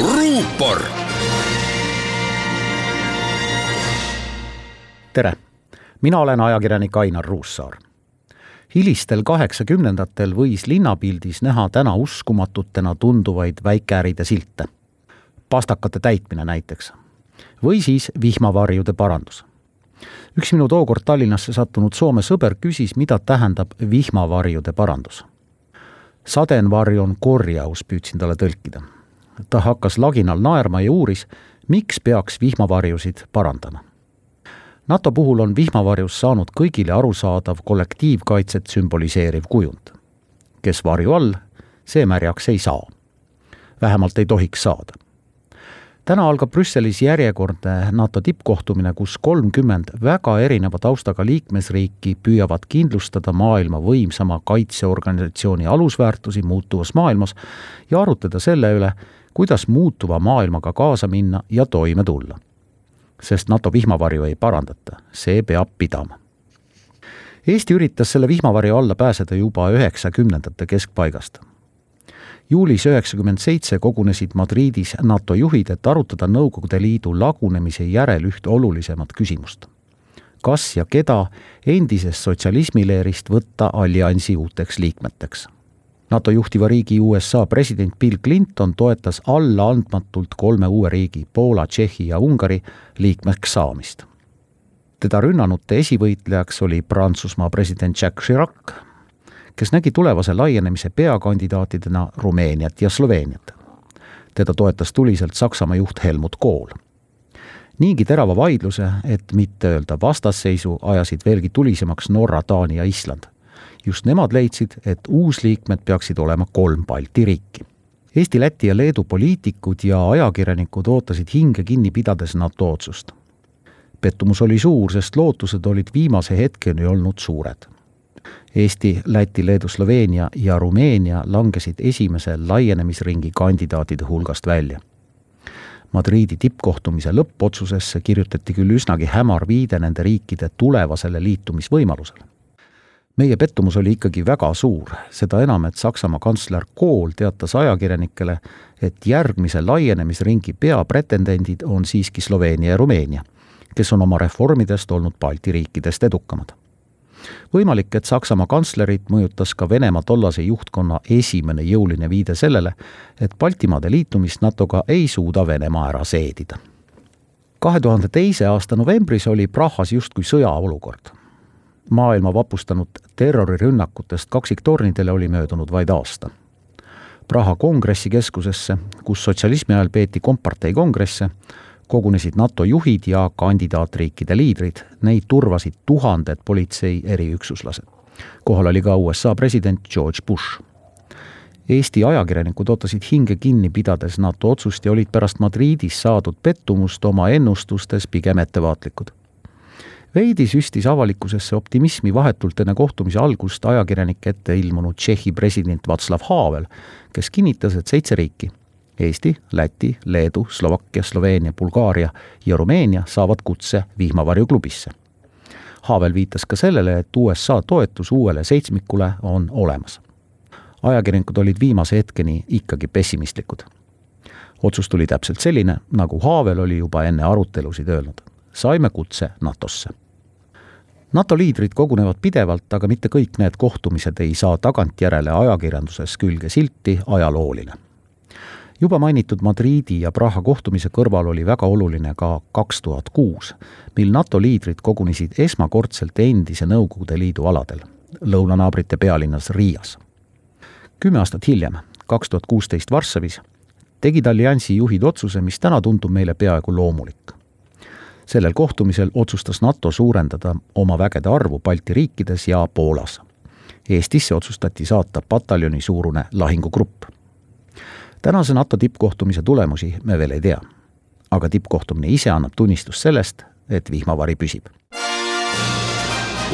ruupor. tere, mina olen ajakirjanik Ainar Ruussaar hilistel kaheksakümnendatel võis linnapildis näha täna uskumatutena tunduvaid väikeäride silte. pastakate täitmine näiteks. või siis vihmavarjude parandus. üks minu tookord Tallinnasse sattunud Soome sõber küsis, mida tähendab vihmavarjude parandus. sadenvarju on korjaus, püüdsin talle tõlkida. Ta hakkas laginal naerma ja uuris, miks peaks vihmavarjusid parandama NATO puhul on vihmavarjus saanud kõigile arusaadav kollektiivkaitset sümboliseeriv kujund. kes varju all, see märjaks ei saa. vähemalt ei tohiks saada. täna algab Brüsselis järjekordne NATO tippkohtumine, kus kolmkümmend väga erineva taustaga liikmesriiki püüavad kindlustada maailma võimsama kaitseorganisatsiooni alusväärtusi muutuvas maailmas ja arutleda selle üle, kuidas muutuva maailmaga kaasa minna ja toime tulla sest NATO vihmavarju ei parandata, see peab pidama. Eesti üritas selle vihmavarju alla pääseda juba üheksakümnendate keskpaigast. juulis üheksakümmend seitse kogunesid Madridis NATO juhid, et arutada Nõukogude Liidu lagunemise järel ühte olulisemat küsimust. kas ja keda endisest sotsialismileerist võtta alliansi uuteks liikmeteks NATO juhtiva riigi USA president Bill Clinton toetas allaandmatult kolme uue riigi, Poola, Tšehhi ja Ungari liikmeks saamist. teda rünnanute esivõitlejaks oli Prantsusmaa president Jacques Chirac, kes nägi tulevase laienemise peakandidaatidena Rumeeniat ja Sloveeniat. teda toetas tuliselt Saksamaa juht Helmut Kohl niigi terava vaidluse, et mitte öelda vastasseisu, ajasid veelgi tulisemaks Norra, Taani ja Island just nemad leidsid, et uusliikmed peaksid olema kolm Balti riiki. Eesti, Läti ja Leedu poliitikud ja ajakirjanikud ootasid hinge kinni pidades NATO otsust. pettumus oli suur, sest lootused olid viimase hetkeni olnud suured. Eesti, Läti, Leedu, Sloveenia ja Rumeenia langesid esimese laienemisringi kandidaatide hulgast välja Madriidi tippkohtumise lõppotsusesse kirjutati küll üsnagi hämar viide nende riikide tulevasele liitumisvõimalusele meie pettumus oli ikkagi väga suur, seda enam, et Saksamaa kantsler Kohl teatas ajakirjanikele, et järgmise laienemisringi peapretendendid on siiski Sloveenia ja Rumeenia, kes on oma reformidest olnud Balti riikidest edukamad. võimalik, et Saksamaa kantslerit mõjutas ka Venemaa tollase juhtkonna esimene jõuline viide sellele, et Baltimaade liitumist NATO-ga ei suuda Venemaa ära seedida. kahe tuhande teise aasta novembris oli Prahas justkui sõjaolukord maailma vapustanud terrorirünnakutest kaksiktornidele oli möödunud vaid aasta. Praha kongressikeskusesse, kus sotsialismi ajal peeti kompartei kongresse, kogunesid NATO juhid ja kandidaatriikide liidrid, neid turvasid tuhanded politsei eriüksuslased. kohal oli ka USA president George Bush. Eesti ajakirjanikud ootasid hinge kinni pidades NATO otsust ja olid pärast Madridis saadud pettumust oma ennustustes pigem ettevaatlikud veidi süstis avalikkusesse optimismi vahetult enne kohtumise algust ajakirjanike ette ilmunud Tšehhi president Václav Havel, kes kinnitas, et seitse riiki Eesti, Läti, Leedu, Slovakkia, Sloveenia, Bulgaaria ja Rumeenia saavad kutse vihmavarjuklubisse. Havel viitas ka sellele, et USA toetus uuele seitsmikule on olemas. ajakirjanikud olid viimase hetkeni ikkagi pessimistlikud. otsus tuli täpselt selline, nagu Havel oli juba enne arutelusid öelnud. Saime kutse NATO-sse NATO liidrid kogunevad pidevalt, aga mitte kõik need kohtumised ei saa tagantjärele ajakirjanduses külge silti ajalooline. juba mainitud Madriidi ja Praha kohtumise kõrval oli väga oluline ka kaks tuhat kuus, mil NATO liidrid kogunesid esmakordselt endise Nõukogude Liidu aladel, lõunanaabrite pealinnas Riias. kümme aastat hiljem, kaks tuhat kuusteist Varssavis, tegid alliansi juhid otsuse, mis täna tundub meile peaaegu loomulik sellel kohtumisel otsustas NATO suurendada oma vägede arvu Balti riikides ja Poolas. Eestisse otsustati saata pataljoni suurune lahingugrupp. tänase NATO tippkohtumise tulemusi me veel ei tea. aga tippkohtumine ise annab tunnistust sellest, et vihmavari püsib.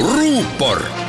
ruupor